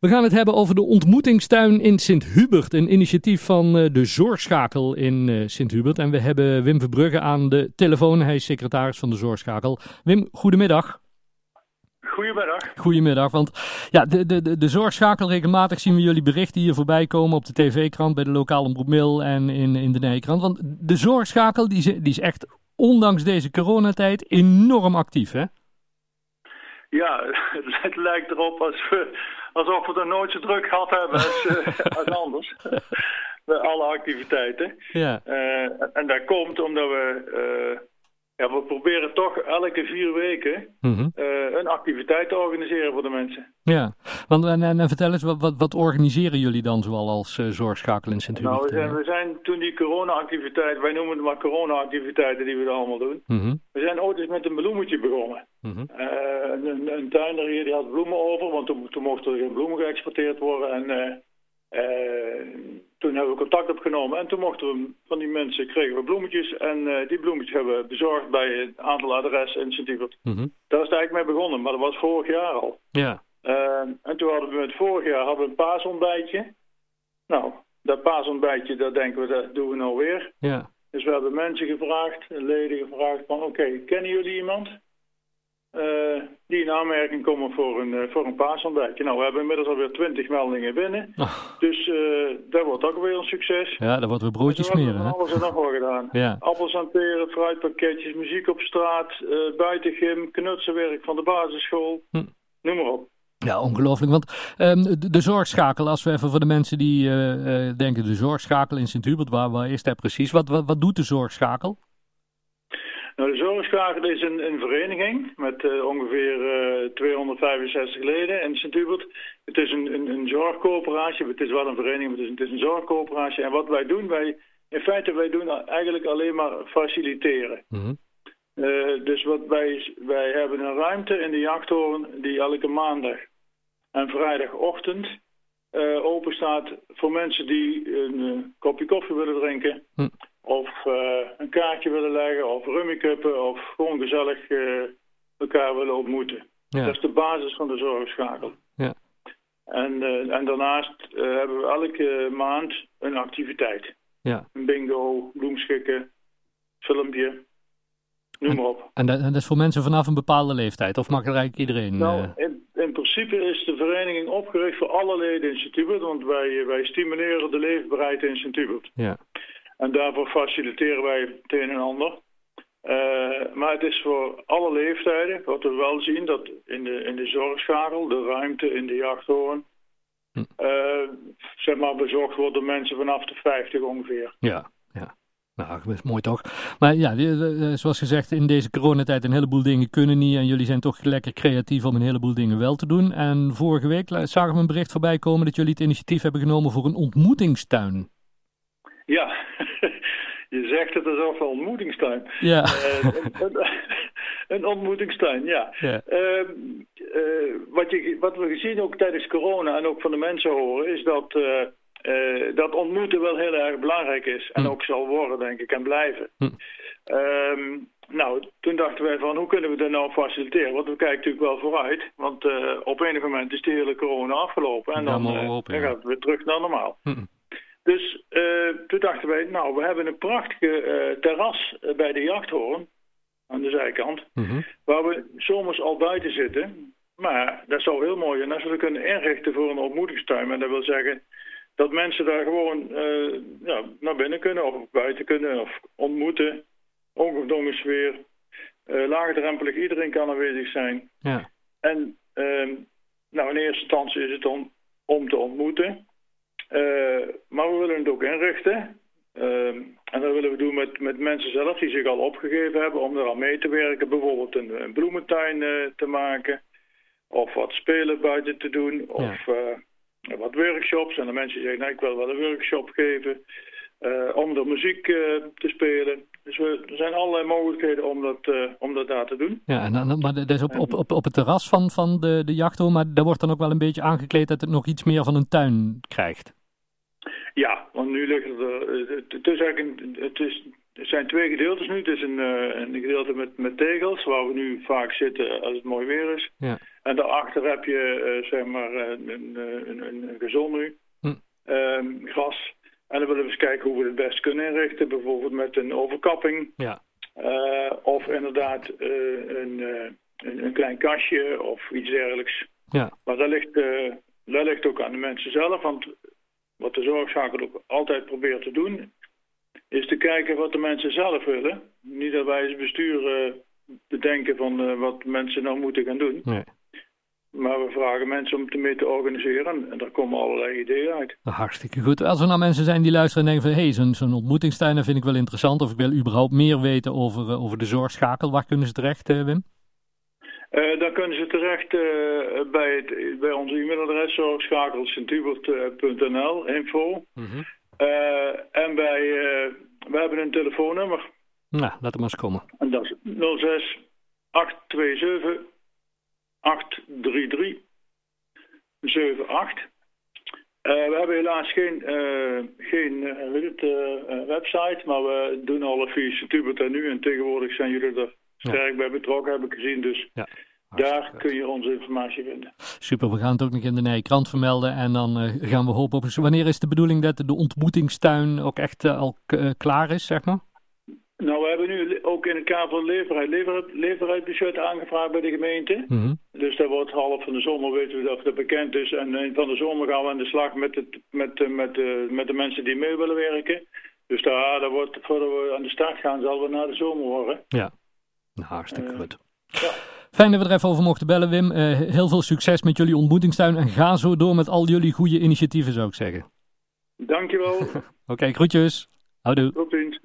We gaan het hebben over de ontmoetingstuin in Sint-Hubert. Een initiatief van eh, de Zorgschakel in eh, Sint-Hubert. En we hebben Wim Verbrugge aan de telefoon. Hij is secretaris van de Zorgschakel. Wim, goedemiddag. Goedemiddag. Goedemiddag, want ja, de, de, de, de Zorgschakel, regelmatig zien we jullie berichten hier voorbij komen op de tv-krant, bij de lokale omroep Mail en in, in de Nijkrant. Want de Zorgschakel die is, die is echt, ondanks deze coronatijd, enorm actief, hè? Ja, het lijkt erop als we, alsof we er nooit zo druk gehad hebben als, uh, als anders. Bij alle activiteiten. Ja. Uh, en dat komt omdat we... Ja, we proberen toch elke vier weken Mm -hmm. een activiteit te organiseren voor de mensen. Ja, want en, en, en vertel eens, wat, wat, wat, organiseren jullie dan zoal als uh, zorgschakel in Sint-Hubert? Nou, we zijn, we zijn toen die corona-activiteit, wij noemen het maar corona-activiteiten die we er allemaal doen. Mm -hmm. We zijn ooit eens met een bloemetje begonnen. Mm -hmm. uh, een, een tuinder hier die had bloemen over, want toen, toen mochten er geen bloemen geëxporteerd worden. En toen hebben we contact opgenomen en toen mochten we van die mensen kregen we bloemetjes. En die bloemetjes hebben we bezorgd bij een aantal adressen in Sint-Hubert. -hmm. Daar is het eigenlijk mee begonnen, maar dat was vorig jaar al. Ja. Uh, en toen hadden we het vorig jaar hadden we een paasontbijtje. Nou, dat paasontbijtje, dat denken we, dat doen we nou weer. Ja. Dus we hebben mensen gevraagd, leden gevraagd van, oké, okay, kennen jullie iemand? Uh, die in aanmerking komen voor een, uh, voor een paasontbijtje. Nou, we hebben inmiddels alweer twintig meldingen binnen. Oh. Dus uh, dat wordt ook weer een succes. Ja, dat wordt weer broodjes we smeren, hè? alles en nog wel gedaan. Ja. Appels aan peren, fruitpakketjes, muziek op straat, buitengym, knutselwerk van de basisschool. Hm. Noem maar op. Ja, ongelooflijk. Want um, de, de, zorgschakel, als we even voor de mensen die denken, de zorgschakel in Sint-Hubert, waar, waar is dat precies? Wat, wat, wat doet de zorgschakel? Nou, de zorgschakel is een, een vereniging met uh, ongeveer 265 leden in Sint-Hubert. Het is een, een, een, zorgcoöperatie, het is wel een vereniging, maar het is, het is een zorgcoöperatie. En wat wij doen, wij, in feite, wij doen eigenlijk alleen maar faciliteren. Mm -hmm. Uh, dus wat wij, wij hebben een ruimte in de jachthoorn die elke maandag en vrijdagochtend open staat voor mensen die een kopje koffie willen drinken. Hm. Of een kaartje willen leggen, of rummikuppen, of gewoon gezellig elkaar willen ontmoeten. Ja. Dat is de basis van de zorgschakel. Ja. En, en daarnaast hebben we elke maand een activiteit. Ja. Een bingo, bloemschikken, filmpje. Noem maar op. En dat, en dat, is voor mensen vanaf een bepaalde leeftijd? Of mag er eigenlijk iedereen... Nou, in, in principe is de vereniging opgericht voor alle leden in Sint-Hubert. Want wij, wij stimuleren de leefbaarheid in Sint-Hubert. Ja. En daarvoor faciliteren wij het een en ander. Uh, maar het is voor alle leeftijden. Wat we wel zien, dat in de, in de zorgschakel, de ruimte in de jachthoorn... Hm. Uh, zeg maar bezorgd wordt door mensen vanaf de 50 ongeveer. Ja, ja. Nou, dat is mooi toch. Maar ja, zoals gezegd, in deze coronatijd een heleboel dingen kunnen niet. En jullie zijn toch lekker creatief om een heleboel dingen wel te doen. En vorige week zagen we een bericht voorbij komen dat jullie het initiatief hebben genomen voor een ontmoetingstuin. Ja, je zegt het alsof een ontmoetingstuin. Ja. Uh, een, een, ontmoetingstuin, ja. ja. Uh, uh, wat, je, wat we gezien ook tijdens corona en ook van de mensen horen, is dat... Uh, dat ontmoeten wel heel erg belangrijk is. En hm. ook zal worden, denk ik, en blijven. Hm. Um, nou, toen dachten wij van, hoe kunnen we dat nou faciliteren? Want we kijken natuurlijk wel vooruit. Want op enig moment is de hele corona afgelopen. En dan, dan gaat het weer terug naar normaal. Hm. Dus toen dachten wij, nou, we hebben een prachtige terras bij de jachthoorn. Aan de zijkant. Mm -hmm. Waar we zomers al buiten zitten. Maar dat zou heel mooi zijn als we kunnen inrichten voor een ontmoetingstuin. En dat wil zeggen dat mensen daar gewoon uh, ja, naar binnen kunnen of buiten kunnen of ontmoeten. Ongedwongen sfeer. Uh, laagdrempelig, iedereen kan aanwezig zijn. Ja. En uh, nou, in eerste instantie is het om, om te ontmoeten. Uh, maar we willen het ook inrichten. en dat willen we doen met, met mensen zelf die zich al opgegeven hebben om eraan mee te werken. Bijvoorbeeld een, een bloementuin te maken. Of wat spelen buiten te doen. Of ja. wat workshops. En de mensen zeggen, nou, ik wil wel een workshop geven. Om de muziek te spelen. Dus we, er zijn allerlei mogelijkheden om dat, uh, om dat daar te doen. Ja, en dan, maar dat is op, op, op, op het terras van, van de, de jachthoorn, maar daar wordt dan ook wel een beetje aangekleed dat het nog iets meer van een tuin krijgt. Ja, want nu ligt het er. Het, het is eigenlijk een, het, is, er zijn twee gedeeltes nu. Het is een, een gedeelte met, met tegels, waar we nu vaak zitten als het mooi weer is. Ja. En daarachter heb je zeg maar een, een, een, een gezond nu, hm. Ehm, gras. En dan willen we eens kijken hoe we het best kunnen inrichten. Bijvoorbeeld met een overkapping. Ja. of inderdaad een, een, een, klein kastje of iets dergelijks. Ja. Maar dat ligt, dat ligt ook aan de mensen zelf. Want wat de zorgschakel ook altijd probeert te doen, is te kijken wat de mensen zelf willen. Niet dat wij als bestuur uh, bedenken van uh, wat mensen nou moeten gaan doen. Nee. Maar we vragen mensen om het mee te organiseren en daar komen allerlei ideeën uit. Hartstikke goed. Als er nou mensen zijn die luisteren en denken van... hé, hey, zo'n ontmoetingstuin vind ik wel interessant... of ik wil überhaupt meer weten over, uh, over de zorgschakel. Waar kunnen ze terecht, Wim? Uh, dan kunnen ze terecht uh, bij, het, bij onze e-mailadres zorgschakelsintubert.nl, info. Mm -hmm. uh, en bij, we hebben een telefoonnummer. Nou, laat hem maar eens komen. En dat is 06 827 833 78. we hebben helaas geen, geen het, website, maar we doen alle via Sintubert en nu. En tegenwoordig zijn jullie er sterk bij betrokken, heb ik gezien. Dus ja, daar kun je onze informatie vinden. Super, we gaan het ook nog in de Nije Krant vermelden. En dan uh, gaan we hopen op... Wanneer is de bedoeling dat de ontmoetingstuin ook echt uh, al uh, klaar is, zeg maar? Nou, we hebben nu ook in het kader van leverheid, lever, leverheidsbudget aangevraagd bij de gemeente. Mm -hmm. Dus dat wordt half van de zomer, weten we dat dat bekend is. En van de zomer gaan we aan de slag met, het, met, met, met de mensen die mee willen werken. Dus daar, daar wordt, voordat we aan de start gaan, zal we naar de zomer horen. Ja. Nou, hartstikke goed. Ja. Fijn dat we er even over mochten bellen, Wim. Uh, heel veel succes met jullie ontmoetingstuin en ga zo door met al jullie goede initiatieven, zou ik zeggen. Dankjewel. Oké, okay, groetjes. Houdoe. Tot ziens.